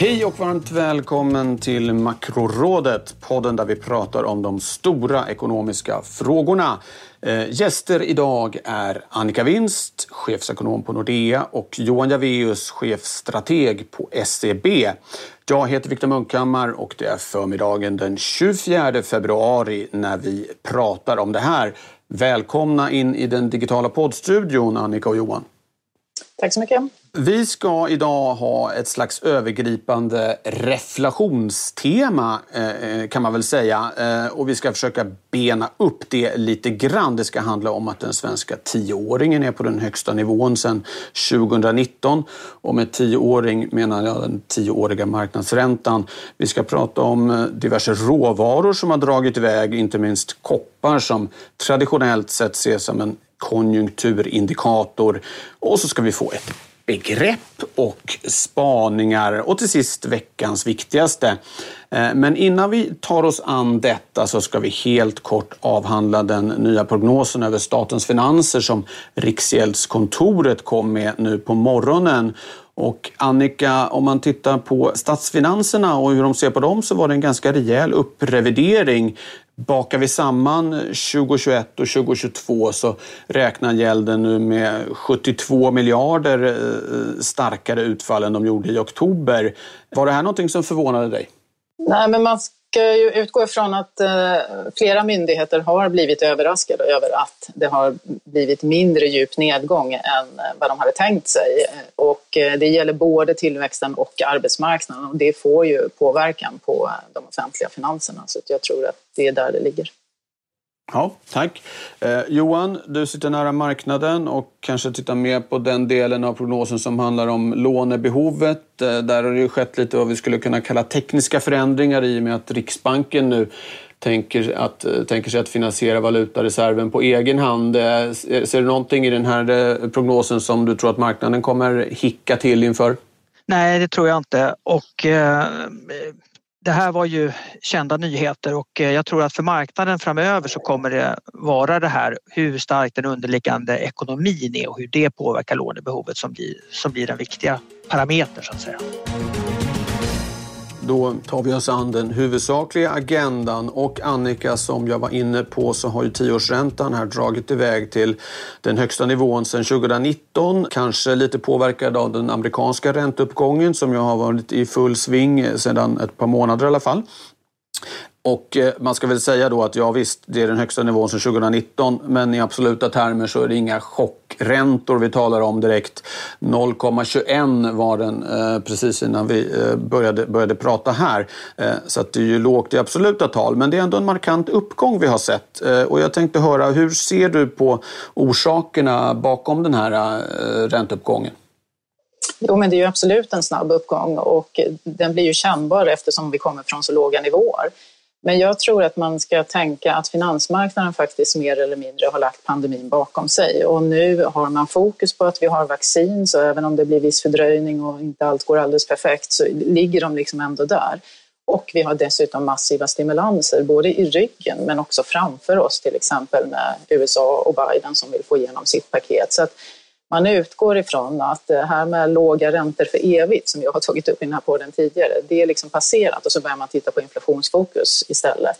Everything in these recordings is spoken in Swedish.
Hej och varmt välkommen till Makrorådet, podden där vi pratar om de stora ekonomiska frågorna. Eh, gäster idag är Annika Winst, chefsekonom på Nordea och Johan Javeus, chefstrateg på SEB. Jag heter Viktor Munkhammar och det är förmiddagen den 24 februari när vi pratar om det här. Välkomna in i den digitala poddstudion, Annika och Johan. Tack så mycket. Vi ska idag ha ett slags övergripande reflationstema eh, eh, kan man väl säga. Eh, och vi ska försöka bena upp det lite grann. Det ska handla om att den svenska tioåringen är på den högsta nivån sedan 2019. Och med tioåring menar jag den tioåriga marknadsräntan. Vi ska prata om diverse råvaror som har dragit iväg, inte minst koppar som traditionellt sett ses som en konjunkturindikator. Och så ska vi få ett begrepp och spaningar och till sist veckans viktigaste. Eh, men innan vi tar oss an detta så ska vi helt kort avhandla den nya prognosen över statens finanser som Riksgäldskontoret kom med nu på morgonen. Och Annika, om man tittar på statsfinanserna och hur de ser på dem så var det en ganska rejäl upprevidering. Bakar vi samman 2021 och 2022 så räknar gälden nu med 72 miljarder eh, starkare utfall än de gjorde i oktober. Var det här någonting som förvånade dig? Nej, men man ska ju utgå ifrån att eh, flera myndigheter har blivit överraskade över att det har blivit mindre djup nedgång än eh, vad de hade tänkt sig. Eh, och det gäller både tillväxten och arbetsmarknaden och det får ju påverkan på de offentliga finanserna. Så jag tror att det är där det ligger. Ja, tack. Eh, Johan, du sitter nära marknaden och kanske tittar mer på den delen av prognosen som handlar om lånebehovet. Eh, där har det ju skett lite vad vi skulle kunna kalla tekniska förändringar i och med att Riksbanken nu tänker, att, eh, tänker sig att finansiera valutareserven på egen hand. Eh, eh, ser du någonting i den här eh, prognosen som du tror att marknaden kommer hicka till inför? Nej, det tror jag inte. Och, eh, det här var ju kända nyheter och eh, jag tror att för marknaden framöver så kommer det vara det här hur stark den underliggande ekonomin är och hur det påverkar lånebehovet som blir, som blir den viktiga parametern så att säga. Då tar vi oss an den huvudsakliga agendan och Annika som jag var inne på så har ju tioårsräntan här dragit iväg till den högsta nivån sedan 2019. Kanske lite påverkad av den amerikanska ränteuppgången som jag har varit i full sving sedan ett par månader i alla fall. Och eh, man ska väl säga då att ja visst, det är den högsta nivån sedan 2019 men i absoluta termer så är det inga chockräntor vi talar om direkt. 0,21 var den eh, precis innan vi eh, började, började prata här. Eh, så att det är ju lågt i absoluta tal men det är ändå en markant uppgång vi har sett. Eh, och jag tänkte höra, hur ser du på orsakerna bakom den här eh, ränteuppgången? Jo, men det är ju absolut en snabb uppgång och den blir ju kännbar eftersom vi kommer från så låga nivåer. Men jag tror att man ska tänka att finansmarknaden faktiskt mer eller mindre har lagt pandemin bakom sig och nu har man fokus på att vi har vaccin så även om det blir viss fördröjning och inte allt går alldeles perfekt så ligger de liksom ändå där. Och vi har dessutom massiva stimulanser både i ryggen men också framför oss till exempel med USA och Biden som vill få igenom sitt paket. Så att man utgår ifrån att det här med låga räntor för evigt, som jag har tagit upp i den här podden tidigare, det är liksom passerat och så börjar man titta på inflationsfokus istället.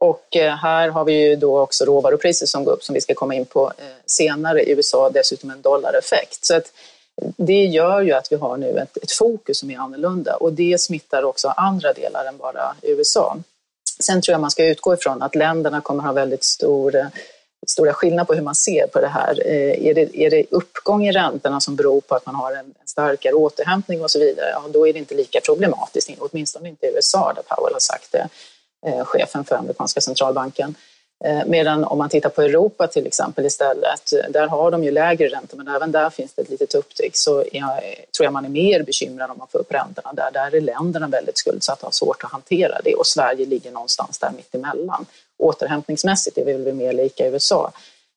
Och eh, här har vi ju då också råvarupriser som går upp som vi ska komma in på eh, senare i USA, dessutom en dollareffekt. Så att det gör ju att vi har nu ett, ett fokus som är annorlunda och det smittar också andra delar än bara USA. Sen tror jag man ska utgå ifrån att länderna kommer ha väldigt stor eh, stora skillnader på hur man ser på det här. Eh, är det, är det uppgång i räntorna som beror på att man har en, en starkare återhämtning och så vidare, ja, då är det inte lika problematiskt, åtminstone inte i USA där Powell har sagt det, eh, chefen för amerikanska centralbanken. Eh, medan om man tittar på Europa till exempel istället, där har de ju lägre räntor men även där finns det ett litet upptick. Så jag, tror jag man är mer bekymrad om man får upp räntorna där. Där är länderna väldigt skuldsatta och har svårt att hantera det och Sverige ligger någonstans där mittemellan. Återhämtningsmässigt är vi väl mer lika USA.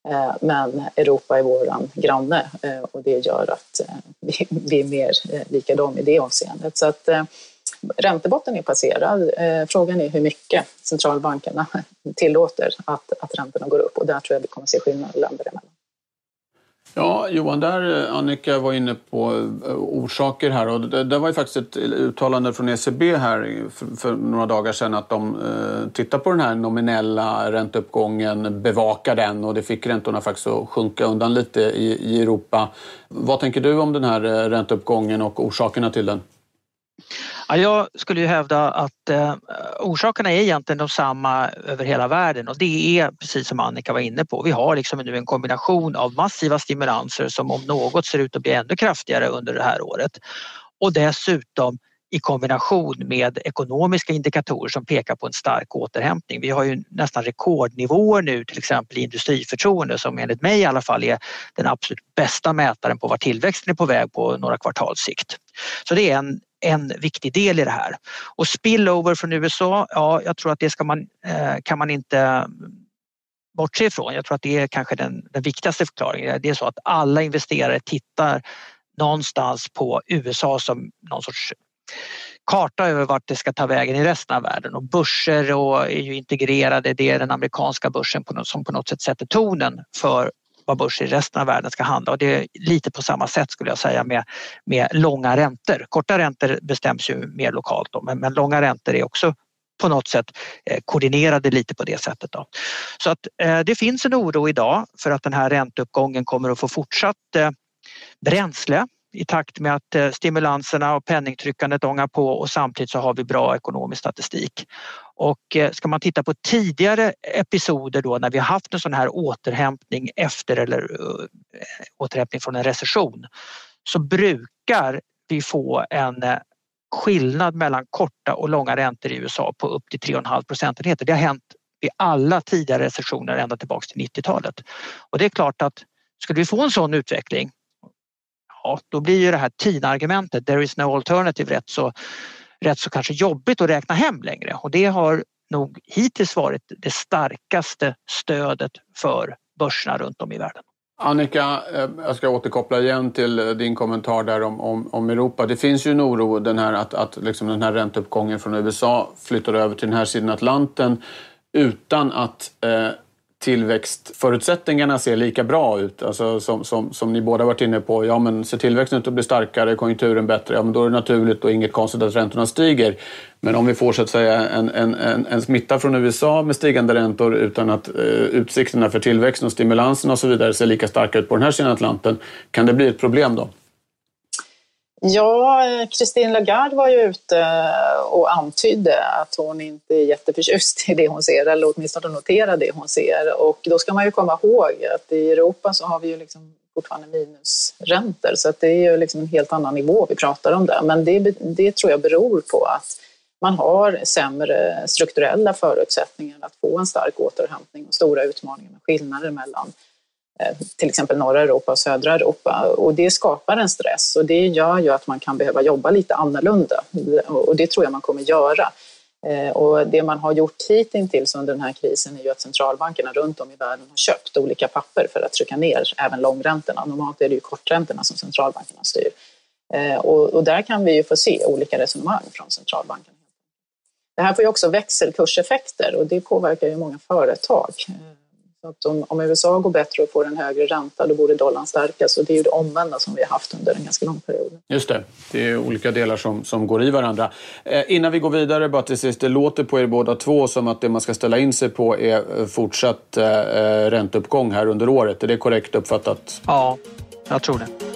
Eh, men Europa är vår granne eh, och det gör att eh, vi är mer lika dem i det avseendet. Så att, Räntebotten är passerad. Frågan är hur mycket centralbankerna tillåter att, att räntorna går upp och där tror jag vi kommer att se skillnader länder emellan. Ja, Johan, där eh, Annika var inne på eh, orsaker här och det, det var ju faktiskt ett uttalande från ECB här för, för några dagar sedan att de eh, tittar på den här nominella ränteuppgången, bevakar den och det fick räntorna faktiskt att sjunka undan lite i, i Europa. Vad tänker du om den här eh, ränteuppgången och orsakerna till den? Ja, jag skulle ju hävda att eh, orsakerna är egentligen de samma över hela världen och det är precis som Annika var inne på. Vi har liksom nu en kombination av massiva stimulanser som om något ser ut att bli ännu kraftigare under det här året och dessutom i kombination med ekonomiska indikatorer som pekar på en stark återhämtning. Vi har ju nästan rekordnivåer nu till exempel i industriförtroende som enligt mig i alla fall är den absolut bästa mätaren på var tillväxten är på väg på några kvartals sikt. Så det är en, en viktig del i det här. Och spillover från USA, ja jag tror att det ska man, eh, kan man inte bortse ifrån. Jag tror att det är kanske den, den viktigaste förklaringen. Det är så att alla investerare tittar någonstans på USA som någon sorts karta över vart det ska ta vägen i resten av världen och börser och är ju integrerade. Det är den amerikanska börsen på något, som på något sätt sätter tonen för vad börser i resten av världen ska handla och det är lite på samma sätt skulle jag säga med, med långa räntor. Korta räntor bestäms ju mer lokalt då, men, men långa räntor är också på något sätt eh, koordinerade lite på det sättet. Då. Så att eh, det finns en oro idag för att den här ränteuppgången kommer att få fortsatt eh, bränsle i takt med att eh, stimulanserna och penningtryckandet ångar på och samtidigt så har vi bra ekonomisk statistik. Och eh, ska man titta på tidigare episoder då när vi haft en sån här återhämtning efter eller eh, återhämtning från en recession så brukar vi få en skillnad mellan korta och långa räntor i USA på upp till 3,5 procentenheter. Det har hänt vid alla tidigare recessioner ända tillbaks till 90-talet. Och det är klart att skulle vi få en sån utveckling mat. då blir ju det här TINA-argumentet, there is no alternative, rätt så, rätt så kanske jobbigt att räkna hem längre och det har nog hittills varit det starkaste stödet för börserna runt om i världen. Annika, eh, jag ska återkoppla igen till eh, din kommentar där om, om, om Europa. Det finns ju en oro den här att, att liksom den här ränteuppgången från USA flyttar över till den här sidan Atlanten utan att eh, tillväxtförutsättningarna ser lika bra ut. Alltså som, som, som ni båda varit inne på. Ja, men ser tillväxten ut att bli starkare, konjunkturen bättre, ja, men då är det naturligt och inget konstigt att räntorna stiger. Men om vi får så att säga en, en, en, en smitta från USA med stigande räntor utan att eh, utsikterna för tillväxten och stimulansen och så vidare ser lika starka ut på den här sidan Atlanten, kan det bli ett problem då? Ja, Christine Lagarde var ju ute eh, och antydde att hon inte är jätteförtjust i det hon ser, eller åtminstone noterar det hon ser. Och då ska man ju komma ihåg att i Europa så har vi ju liksom fortfarande minusräntor, så att det är ju liksom en helt annan nivå vi pratar om där. Men det, det tror jag beror på att man har sämre strukturella förutsättningar att få en stark återhämtning och stora utmaningar med skillnader mellan Eh, till exempel norra Europa och södra Europa. Och det skapar en stress och det gör ju att man kan behöva jobba lite annorlunda och det tror jag man kommer göra. Eh, och det man har gjort hittills under den här krisen är ju att centralbankerna runt om i världen har köpt olika papper för att trycka ner även långräntorna. Normalt är det ju korträntorna som centralbankerna styr. Eh, och, där kan vi ju få se olika resonemang från centralbankerna. Det här får ju också växelkurseffekter och det påverkar ju många företag. Att om, om, USA går bättre och får en högre ränta då borde dollarn stärkas och det är ju det omvända som vi har haft under en ganska lång period. Just det, det är olika delar som, som går i varandra. Eh, innan vi går vidare bara till sist, det låter på er båda två som att det man ska ställa in sig på är eh, fortsatt eh, eh, ränteuppgång här under året. Är det korrekt uppfattat? Ja, jag tror det.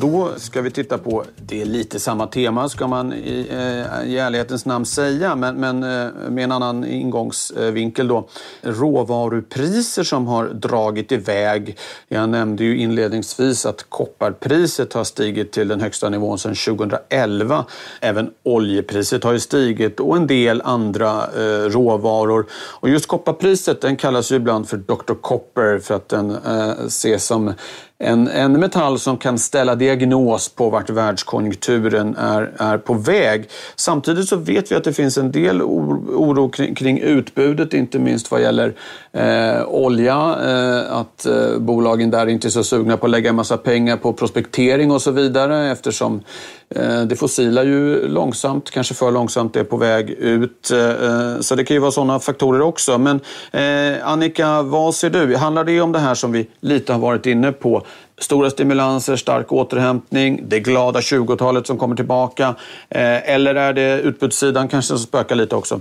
Då ska vi titta på, det är lite samma tema ska man i, eh, i ärlighetens namn säga, men, men eh, med en annan ingångsvinkel då. Råvarupriser som har dragit iväg. Jag nämnde ju inledningsvis att kopparpriset har stigit till den högsta nivån sedan 2011. Även oljepriset har ju stigit och en del andra eh, råvaror. Och just kopparpriset den kallas ju ibland för Dr. Copper för att den eh, ses som en, en metall som kan ställa diagnos på vart världskonjunkturen är, är på väg. Samtidigt så vet vi att det finns en del oro kring, kring utbudet, inte minst vad gäller eh, olja. Eh, att eh, bolagen där inte är så sugna på att lägga en massa pengar på prospektering och så vidare eftersom eh, det fossila ju långsamt, kanske för långsamt, är på väg ut. Eh, eh så det kan ju vara sådana faktorer också. Men eh, Annika, vad ser du? Handlar det om det här som vi lite har varit inne på? Stora stimulanser, stark återhämtning, det glada 20-talet som kommer tillbaka. Eh, eller är det utbudssidan kanske som spökar lite också?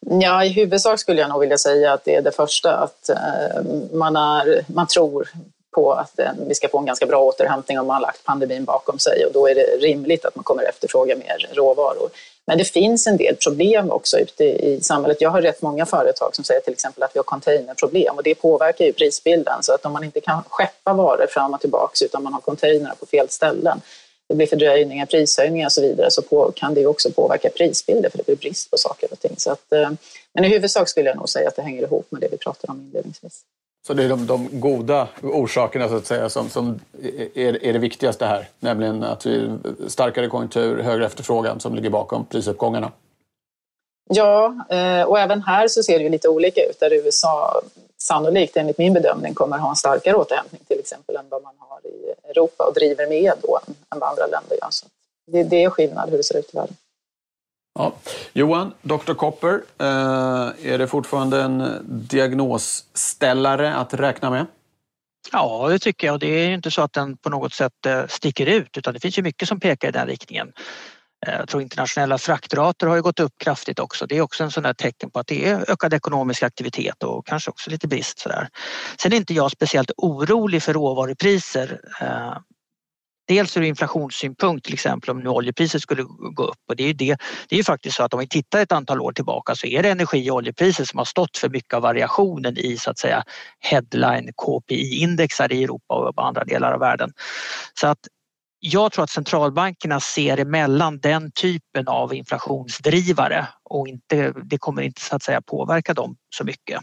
Ja, i huvudsak skulle jag nog vilja säga att det är det första, att eh, man, är, man tror på att eh, vi ska få en ganska bra återhämtning om man har lagt pandemin bakom sig och då är det rimligt att man kommer efterfråga mer råvaror. Men det finns en del problem också ute i samhället. Jag har rätt många företag som säger till exempel att vi har containerproblem och det påverkar ju prisbilden. Så att om man inte kan skeppa varor fram och tillbaks utan man har containrar på fel ställen det blir fördröjningar, prishöjningar och så vidare så på, kan det också påverka prisbilden för det blir brist på saker och ting. Så att, eh, men i huvudsak skulle jag nog säga att det hänger ihop med det vi pratade om inledningsvis. Så det är de, de goda orsakerna så att säga som, som är, är, det viktigaste här? Nämligen att vi, starkare konjunktur, högre efterfrågan som ligger bakom prisuppgångarna? Ja, eh, och även här så ser det ju lite olika ut där USA sannolikt enligt min bedömning kommer ha en starkare återhämtning till exempel än vad man har i Europa och driver med då än vad andra länder gör. Så det, det är skillnad hur det ser ut i världen. Ja. Johan, Dr. Copper, eh, är det fortfarande en diagnosställare att räkna med? Ja, det tycker jag. Det är inte så att den på något sätt eh, sticker ut utan det finns ju mycket som pekar i den riktningen. Eh, jag tror internationella fraktrater har ju gått upp kraftigt också. Det är också en sån där tecken på att det är ökad ekonomisk aktivitet och kanske också lite brist. Sådär. Sen är inte jag speciellt orolig för råvarupriser. Dels ur inflationssynpunkt till exempel om nu oljepriset skulle gå upp och det är ju det. Det är ju faktiskt så att om vi tittar ett antal år tillbaka så är det energi och oljepriser som har stått för mycket av variationen i så att säga headline KPI-indexar i Europa och andra delar av världen. Så att jag tror att centralbankerna ser emellan den typen av inflationsdrivare och inte, det kommer inte så att säga påverka dem så mycket.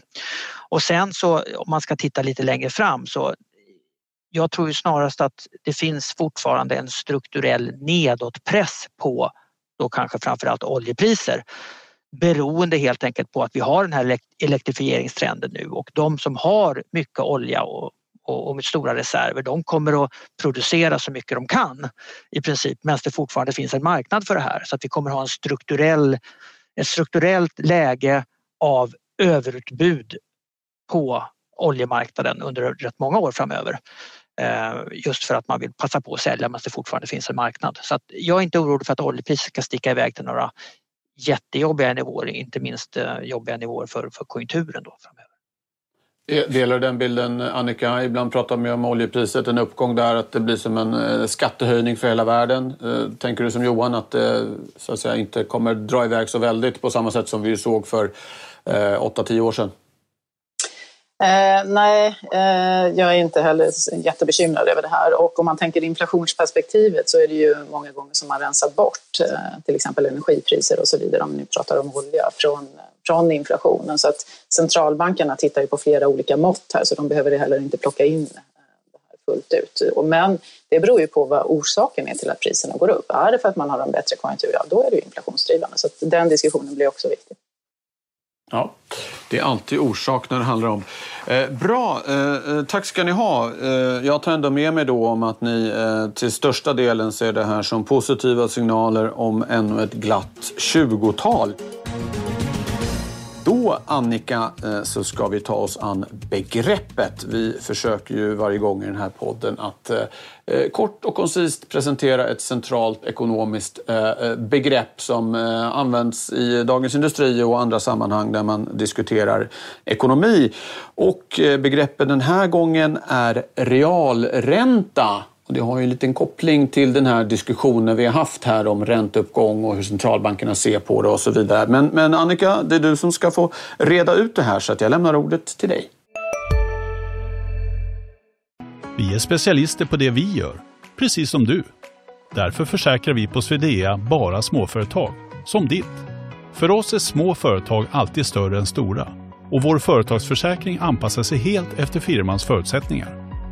Och sen så om man ska titta lite längre fram så jag tror ju snarast att det finns fortfarande en strukturell nedåtpress på då kanske framförallt oljepriser beroende helt enkelt på att vi har den här elektrifieringstrenden nu och de som har mycket olja och och, och med stora reserver, de kommer att producera så mycket de kan i princip medan det fortfarande finns en marknad för det här. Så att vi kommer att ha en strukturell, ett strukturellt läge av överutbud på oljemarknaden under rätt många år framöver. Eh, just för att man vill passa på att sälja medan det fortfarande finns en marknad. Så att jag är inte orolig för att oljepriset ska sticka iväg till några jättejobbiga nivåer, inte minst eh, jobbiga nivåer för, för konjunkturen då framöver. Eh, delar du den bilden Annika? Ibland pratar man om oljepriset, en uppgång där, att det blir som en skattehöjning för hela världen. Tänker du som Johan att det så att säga, inte kommer dra iväg så väldigt på samma sätt som vi såg för 8-10 år sedan? Eh, nej, eh, jag är inte heller jättebekymrad över det här. Och om man tänker inflationsperspektivet så är det ju många gånger som man rensar bort eh, till exempel energipriser och så vidare, om ni pratar om olja, från, från inflationen. Så att centralbankerna tittar ju på flera olika mått här så de behöver heller inte plocka in eh, det här fullt ut. Men det beror ju på vad orsaken är till att priserna går upp. Är det för att man har en bättre konjunktur, ja då är det ju inflationsdrivande. Så den diskussionen blir också viktig. Ja, det är alltid orsak när det handlar om. Eh, bra, eh, eh, tack ska ni ha. Eh, jag tar ändå med mig då om att ni eh, till största delen ser det här som positiva signaler om ännu ett glatt 20-tal. Då, Annika, eh, så ska vi ta oss an begreppet. Vi försöker ju varje gång i den här podden att eh, eh kort och koncist presentera ett centralt ekonomiskt eh, begrepp som används i Dagens Industri och andra sammanhang där man diskuterar ekonomi. Och begreppet den här gången är realränta. Och det har ju en liten koppling till den här diskussionen vi har haft här om ränteuppgång och hur centralbankerna ser på det och så vidare. Men, men Annika, det är du som ska få reda ut det här så att jag lämnar ordet till dig. Vi är specialister på det vi gör, precis som du. Därför försäkrar vi på Swedea bara småföretag, som ditt. För oss är små företag alltid större än stora och vår företagsförsäkring anpassar sig helt efter firmans förutsättningar.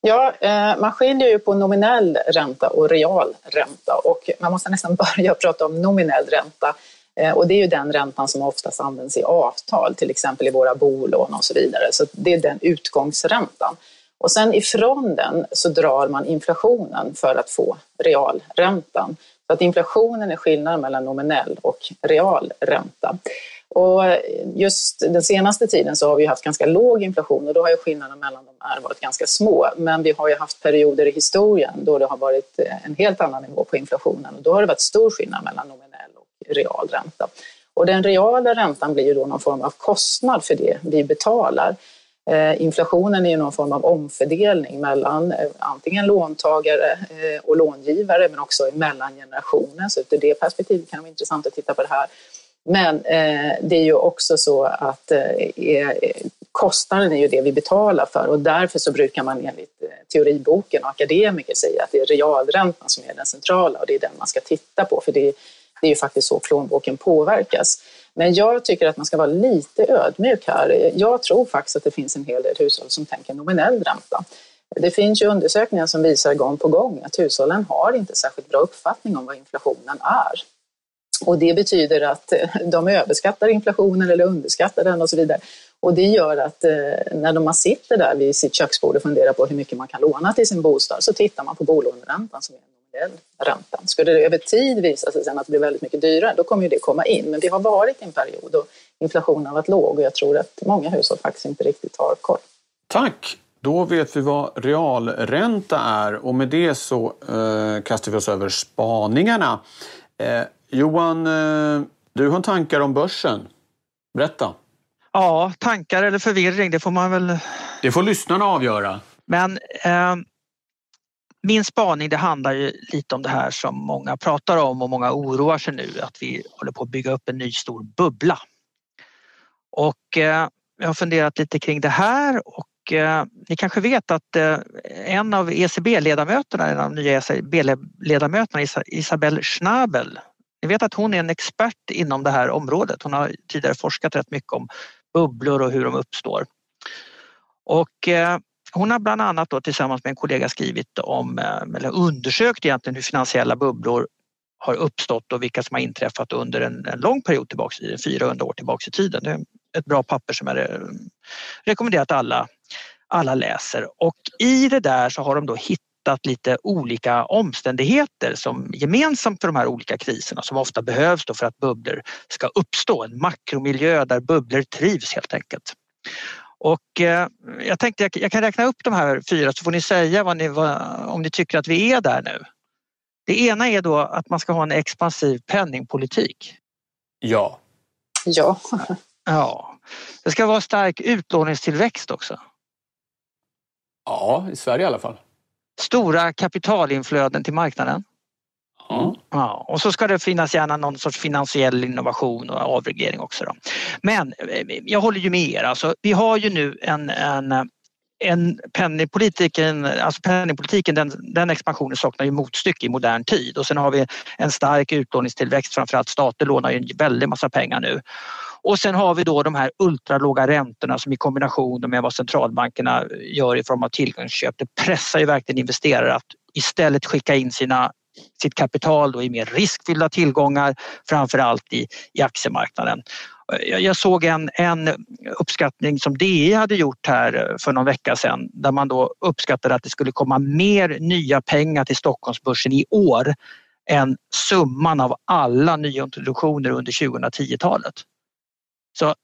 Ja, eh, man skiljer ju på nominell ränta och real ränta och man måste nästan börja prata om nominell ränta. Eh, och det är ju den räntan som oftast används i avtal, till exempel i våra bolån och så vidare. Så det är den utgångsräntan. Och sen ifrån den så drar man inflationen för att få realräntan. Så att inflationen är skillnaden mellan nominell och real ränta. Och just den senaste tiden så har vi haft ganska låg inflation och då har ju skillnaderna mellan dem här varit ganska små. Men vi har ju haft perioder i historien då det har varit eh, en helt annan nivå på inflationen och då har det varit stor skillnad mellan nominell och real ränta. Och den reala räntan blir ju då någon form av kostnad för det vi betalar. Eh, inflationen är ju någon form av omfördelning mellan eh, antingen låntagare och långivare men också mellan generationer. Så ur det perspektivet kan det vara intressant att titta på det här. Men eh, det är ju också så att eh, kostnaden är ju det vi betalar för och därför så brukar man enligt eh, teoriboken och akademiker säga att det är realräntan som är den centrala och det är den man ska titta på för det, det är ju faktiskt så plånboken påverkas. Men jag tycker att man ska vara lite ödmjuk här. Jag tror faktiskt att det finns en hel del hushåll som tänker nominell ränta. Det finns ju undersökningar som visar gång på gång att hushållen har inte särskilt bra uppfattning om vad inflationen är. Och det betyder att eh, de överskattar inflationen eller underskattar den och så vidare. Och det gör att eh, när man sitter där vid sitt köksbord och funderar på hur mycket man kan låna till sin bostad så tittar man på bolåneräntan som är den räntan. Skulle det över tid visa sig sen att det blir väldigt mycket dyrare, då kommer ju det komma in. Men det har varit en period då inflationen har varit låg och jag tror att många hushåll faktiskt inte riktigt har koll. Tack! Då vet vi vad realränta är och med det så eh, kastar vi oss över spaningarna. Eh, Johan, eh, du har tankar om börsen. Berätta. Ja, tankar eller förvirring, det får man väl... Det får lyssnarna avgöra. Men eh, min spaning det handlar ju lite om det här som många pratar om och många oroar sig nu att vi håller på att bygga upp en ny stor bubbla. Och eh, jag har funderat lite kring det här och eh, ni kanske vet att eh, en av ECB-ledamöterna, en av de nya ECB-ledamöterna, Isabelle Schnabel, ni vet att hon är en expert inom det här området. Hon har tidigare forskat rätt mycket om bubblor och hur de uppstår. Och eh, hon har bland annat då tillsammans med en kollega skrivit om, eh, eller undersökt egentligen hur finansiella bubblor har uppstått och vilka som har inträffat under en, en lång period tillbaks i 400 år tillbaks i tiden. Det är ett bra papper som jag rekommenderar att alla, alla läser och i det där så har de då hittat lite olika omständigheter som gemensamt för de här olika kriserna som ofta behövs då för att bubblor ska uppstå. En makromiljö där bubblor trivs helt enkelt. Och eh, jag tänkte jag, jag, kan räkna upp de här fyra så får ni säga vad ni, vad, om ni tycker att vi är där nu. Det ena är då att man ska ha en expansiv penningpolitik. Ja. Ja. Ja. Det ska vara stark utlåningstillväxt också. Ja, i Sverige i alla fall. Stora kapitalinflöden till marknaden. Ja. ja. Och så ska det finnas gärna någon sorts finansiell innovation och avreglering också. Då. Men eh, jag håller ju med er. Alltså, vi har ju nu en, en en penningpolitiken, alltså penningpolitiken den, den expansionen saknar ju motstycke i modern tid och sen har vi en stark utlåningstillväxt, framförallt stater lånar ju en väldig massa pengar nu. Och sen har vi då de här ultralåga räntorna som i kombination med vad centralbankerna gör i form av tillgångsköp, det pressar ju verkligen investerare att istället skicka in sina sitt kapital då i mer riskfyllda tillgångar, framför allt i, i aktiemarknaden. Jag såg en, en uppskattning som DI hade gjort här för någon vecka sedan där man då uppskattade att det skulle komma mer nya pengar till Stockholmsbörsen i år än summan av alla nyintroduktioner under 2010-talet. Så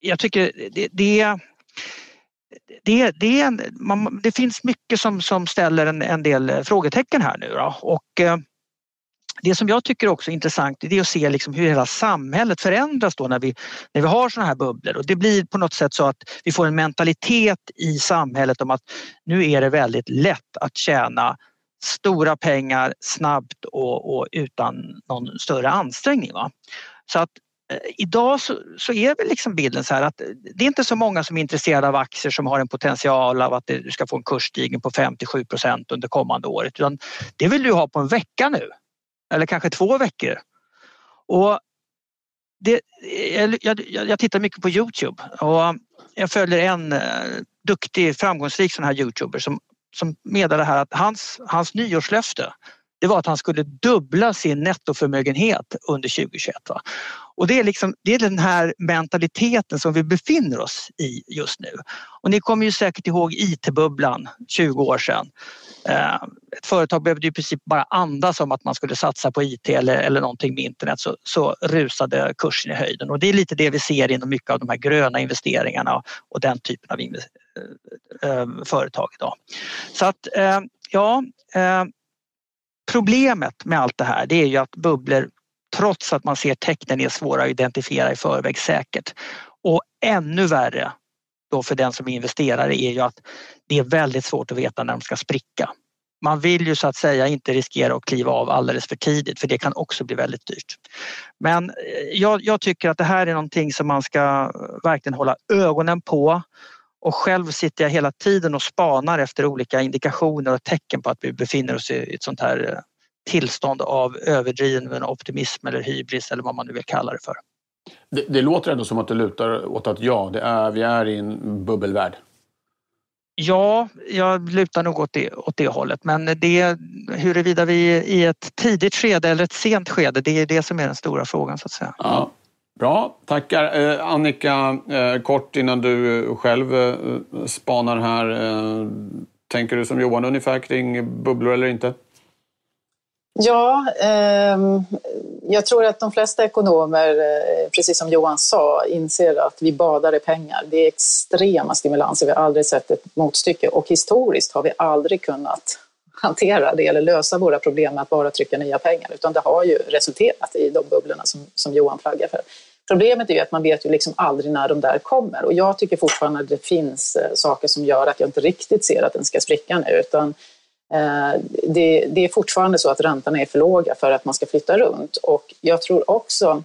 jag tycker det, det, det, det, man, det finns mycket som, som ställer en, en del frågetecken här nu då. och eh, det som jag tycker också är intressant är att se liksom hur hela samhället förändras då när vi, när vi har såna här bubblor och det blir på något sätt så att vi får en mentalitet i samhället om att nu är det väldigt lätt att tjäna stora pengar snabbt och, och utan någon större ansträngning. Va? Så att Eh, idag så, så, är väl liksom bilden så här att det är inte så många som är intresserade av aktier som har en potential av att du ska få en kursstigning på 57 procent under kommande året. Utan det vill du ha på en vecka nu eller kanske två veckor. Och det, jag, jag, jag tittar mycket på Youtube och jag följer en eh, duktig framgångsrik sån här Youtuber som, som meddelar här att hans, hans nyårslöfte det var att han skulle dubbla sin nettoförmögenhet under 2021. Va? Och det är, liksom, det är den här mentaliteten som vi befinner oss i just nu. Och ni kommer ju säkert ihåg IT-bubblan 20 år sedan eh, ett företag behövde i princip bara andas om att man skulle satsa på IT eller, eller någonting med internet så, så rusade kursen i höjden och det är lite det vi ser inom mycket av de här gröna investeringarna och den typen av äh, företag idag. Så att äh, ja, problemet med allt det här det är ju att bubblor trots att man ser tecknen är svåra att identifiera i förväg säkert. Och ännu värre då för den som är investerare är ju att det är väldigt svårt att veta när de ska spricka. Man vill ju så att säga inte riskera att kliva av alldeles för tidigt för det kan också bli väldigt dyrt. Men eh, jag, jag tycker att det här är någonting som man ska eh, verkligen hålla ögonen på och själv sitter jag hela tiden och spanar efter olika indikationer och tecken på att vi befinner oss i ett sånt här eh, tillstånd av överdriven optimism eller hybris eller vad man nu vill kalla det för. Det, det, låter ändå som att det lutar åt att ja, det är, vi är i en bubbelvärld. Ja, jag lutar nog åt det, åt det hållet men det, huruvida vi är i ett tidigt skede eller ett sent skede, det är det som är den stora frågan så att säga. Ja. Bra, tackar. Eh, Annika, eh, kort innan du eh, själv eh, spanar här. Eh, tänker du som Johan ungefär kring bubblor eller inte? Ja, eh, jag tror att de flesta ekonomer, eh, precis som Johan sa, inser att vi badar i pengar. Det är extrema stimulanser, vi har aldrig sett ett motstycke och historiskt har vi aldrig kunnat hantera det eller lösa våra problem med att bara trycka nya pengar, utan det har ju resulterat i de bubblorna som, som Johan flaggar för. Problemet är ju att man vet ju liksom aldrig när de där kommer och jag tycker fortfarande att det finns eh, saker som gör att jag inte riktigt ser att den ska spricka nu, utan Eh, det, det, är fortfarande så att räntorna är för låga för att man ska flytta runt och jag tror också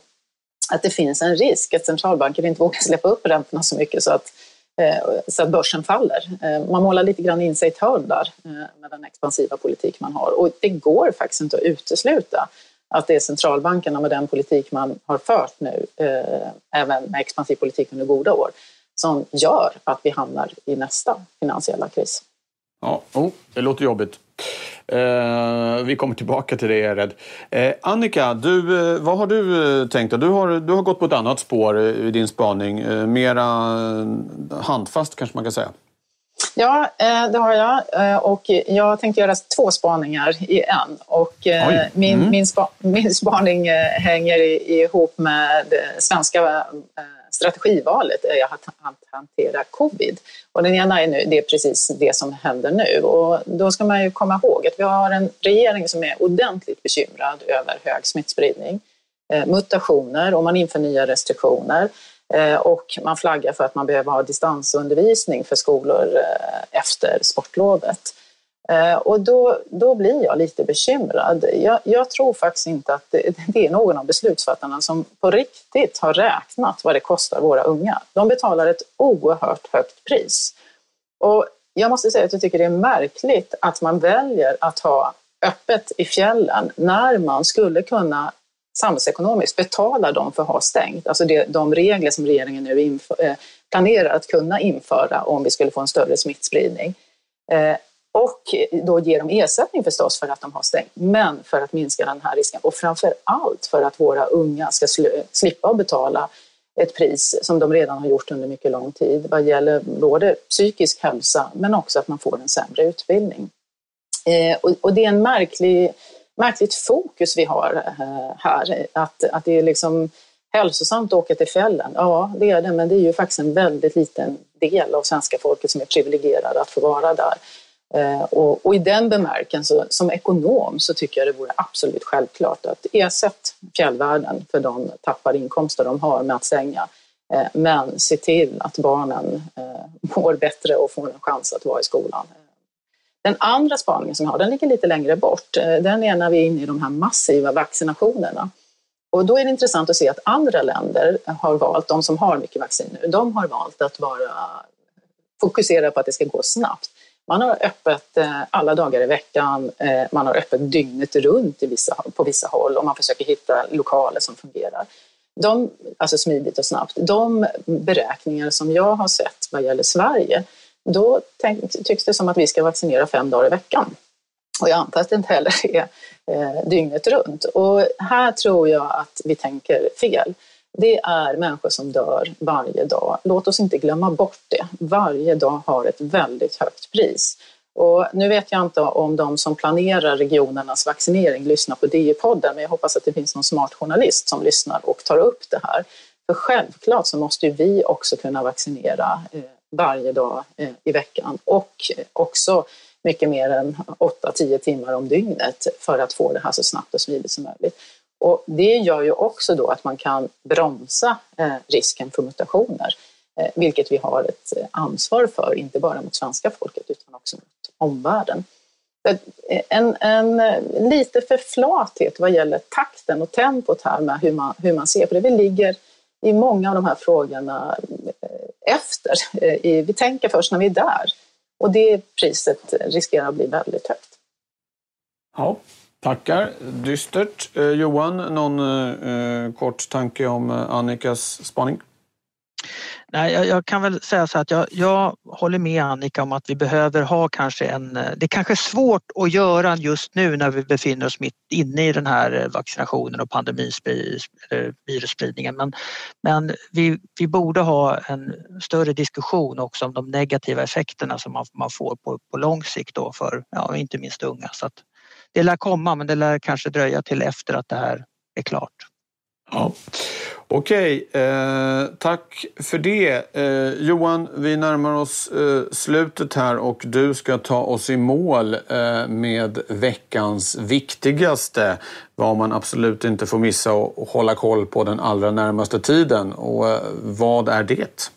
att det finns en risk att centralbanker inte vågar släppa upp räntorna så mycket så att, Eh, så att börsen faller. Eh, man målar lite grann in sig i ett hörn där eh, med den expansiva politik man har och det går faktiskt inte att utesluta att det är centralbankerna med den politik man har fört nu, även med expansiv politik under goda år, som gör att vi hamnar i nästa finansiella kris. Ja, oh, det låter jobbigt. Eh, vi kommer tillbaka till det, jag är rädd. Eh, Annika, du, eh, vad har du eh, tänkt? Du har, du har gått på ett annat spår i din spaning. Eh, mera handfast kanske man kan säga. Ja, det har jag. Och jag tänkte göra två spaningar i en. Och min, mm. min, spa, min spaning hänger ihop med svenska strategivalet är att hantera covid. Och den ena är nu, det är precis det som händer nu. Och då ska man ju komma ihåg att vi har en regering som är ordentligt bekymrad över hög smittspridning, eh, mutationer och man inför nya restriktioner. Eh, och man flaggar för att man behöver ha distansundervisning för skolor eh, efter sportlovet. Eh, och då, då blir jag lite bekymrad. Jag, jag, tror faktiskt inte att det, det, är någon av beslutsfattarna som på riktigt har räknat vad det kostar våra unga. De betalar ett oerhört högt pris. Och jag måste säga att jag tycker det är märkligt att man väljer att ha öppet i fjällen när man skulle kunna samhällsekonomiskt betala dem för att ha stängt. Alltså det, de regler som regeringen nu inför, eh, planerar att kunna införa om vi skulle få en större smittspridning. Eh, och då ger de ersättning förstås för att de har stängt, men för att minska den här risken och framför allt för att våra unga ska slippa att betala ett pris som de redan har gjort under mycket lång tid vad gäller både psykisk hälsa men också att man får en sämre utbildning. Eh, och, och, det är en märklig märkligt fokus vi har eh, här. Att, att det är liksom hälsosamt att åka till fjällen. Ja, det är det, men det är ju faktiskt en väldigt liten del av svenska folket som är privilegierade att få vara där. Eh, och, och, i den bemärkelsen, som ekonom, så tycker jag det vore absolut självklart att ersätta fjällvärlden för de tappade inkomster de har med att stänga. Eh, men se till att barnen eh, mår bättre och får en chans att vara i skolan. Den andra spaningen som jag har, den ligger lite längre bort. Den är när vi är inne i de här massiva vaccinationerna. Och då är det intressant att se att andra länder har valt, de som har mycket vaccin nu, de har valt att vara fokusera på att det ska gå snabbt. Man har öppet eh, alla dagar i veckan, eh, man har öppet dygnet runt vissa, på vissa håll och man försöker hitta lokaler som fungerar. De, alltså smidigt och snabbt. De beräkningar som jag har sett vad gäller Sverige, då tycks det som att vi ska vaccinera fem dagar i veckan. Och jag antar att det inte heller är eh, dygnet runt. Och här tror jag att vi tänker fel. Det är människor som dör varje dag. Låt oss inte glömma bort det. Varje dag har ett väldigt högt pris. Och nu vet jag inte om de som planerar regionernas vaccinering lyssnar på DI-podden, men jag hoppas att det finns någon smart journalist som lyssnar och tar upp det här. För självklart så måste vi också kunna vaccinera eh, varje dag eh, i veckan och eh, också mycket mer än 8-10 timmar om dygnet för att få det här så snabbt och smidigt som möjligt. Och det gör ju också då att man kan bromsa eh, risken för mutationer, eh, vilket vi har ett eh, ansvar för, inte bara mot svenska folket utan också mot omvärlden. En, en lite för flathet vad gäller takten och tempot här med hur man, hur man ser på det. Vi ligger i många av de här frågorna efter. Vi tänker först när vi är där och det priset riskerar att bli väldigt högt. Ja, Tackar. Dystert. Eh, Johan, någon eh, eh kort tanke om eh, Annikas spaning? Nej, jag, jag, kan väl säga så att jag, jag, håller med Annika om att vi behöver ha kanske en... Eh, det är kanske svårt att göra just nu när vi befinner oss mitt inne i den här vaccinationen och pandemivirusspridningen men, men vi, vi borde ha en större diskussion också om de negativa effekterna som man, man får på, på lång sikt då för ja, inte minst unga. Så att, det lär komma men det lär kanske dröja till efter att det här är klart. Ja. Okej, eh, tack för det. Eh, Johan, vi närmar oss eh, slutet här och du ska ta oss i mål eh, med veckans viktigaste. Vad man absolut inte får missa och hålla koll på den allra närmaste tiden. Och eh, vad är det?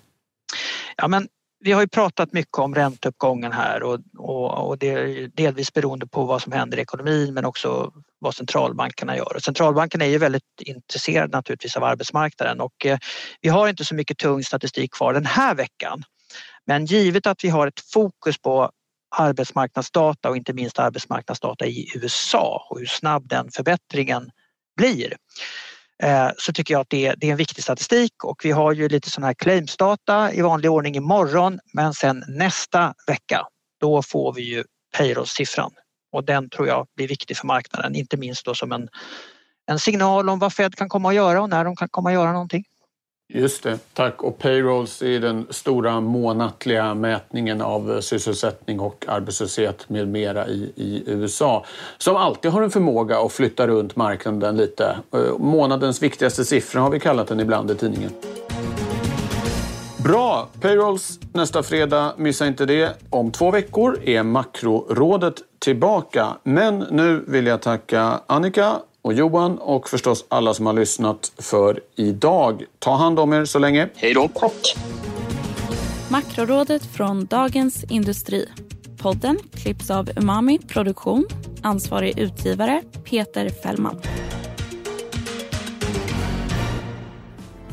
Ja, men vi har ju pratat mycket om ränteuppgången här och, och, och, det är delvis beroende på vad som händer i ekonomin men också vad centralbankerna gör. Och centralbanken är ju väldigt intresserad naturligtvis av arbetsmarknaden och eh, vi har inte så mycket tung statistik kvar den här veckan. Men givet att vi har ett fokus på arbetsmarknadsdata och inte minst arbetsmarknadsdata i USA och hur snabb den förbättringen blir Eh, så tycker jag att det är, det är en viktig statistik och vi har ju lite sån här claimsdata i vanlig ordning imorgon men sen nästa vecka då får vi ju payroll-siffran och den tror jag blir viktig för marknaden, inte minst då som en, en signal om vad Fed kan komma att göra och när de kan komma att göra någonting. Just det, tack. Och payrolls är den stora månatliga mätningen av eh, sysselsättning och arbetslöshet med mera i, i USA. Som alltid har en förmåga att flytta runt marknaden lite. Eh, månadens viktigaste siffra har vi kallat den ibland i tidningen. Bra! Payrolls nästa fredag, missa inte det. Om två veckor är Makrorådet tillbaka. Men nu vill jag tacka Annika och Johan och förstås alla som har lyssnat för idag. Ta hand om er så länge. Hej då. Tack. Makrorådet från Dagens Industri. Podden klipps av Umami Produktion. Ansvarig utgivare Peter Fällman.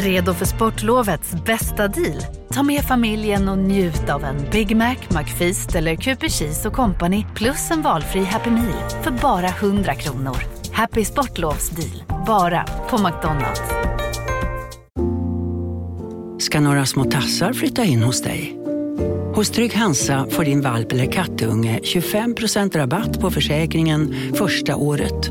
Redo för sportlovets bästa deal? Ta med familjen och njut av en Big Mac, McFeast eller Cooper Cheese och Company plus en valfri Happy Meal för bara 100 kronor. Happy Sportlovs deal, bara på McDonalds. Ska några små tassar flytta in hos dig? Hos Trygg Hansa får din valp eller kattunge 25% rabatt på försäkringen första året.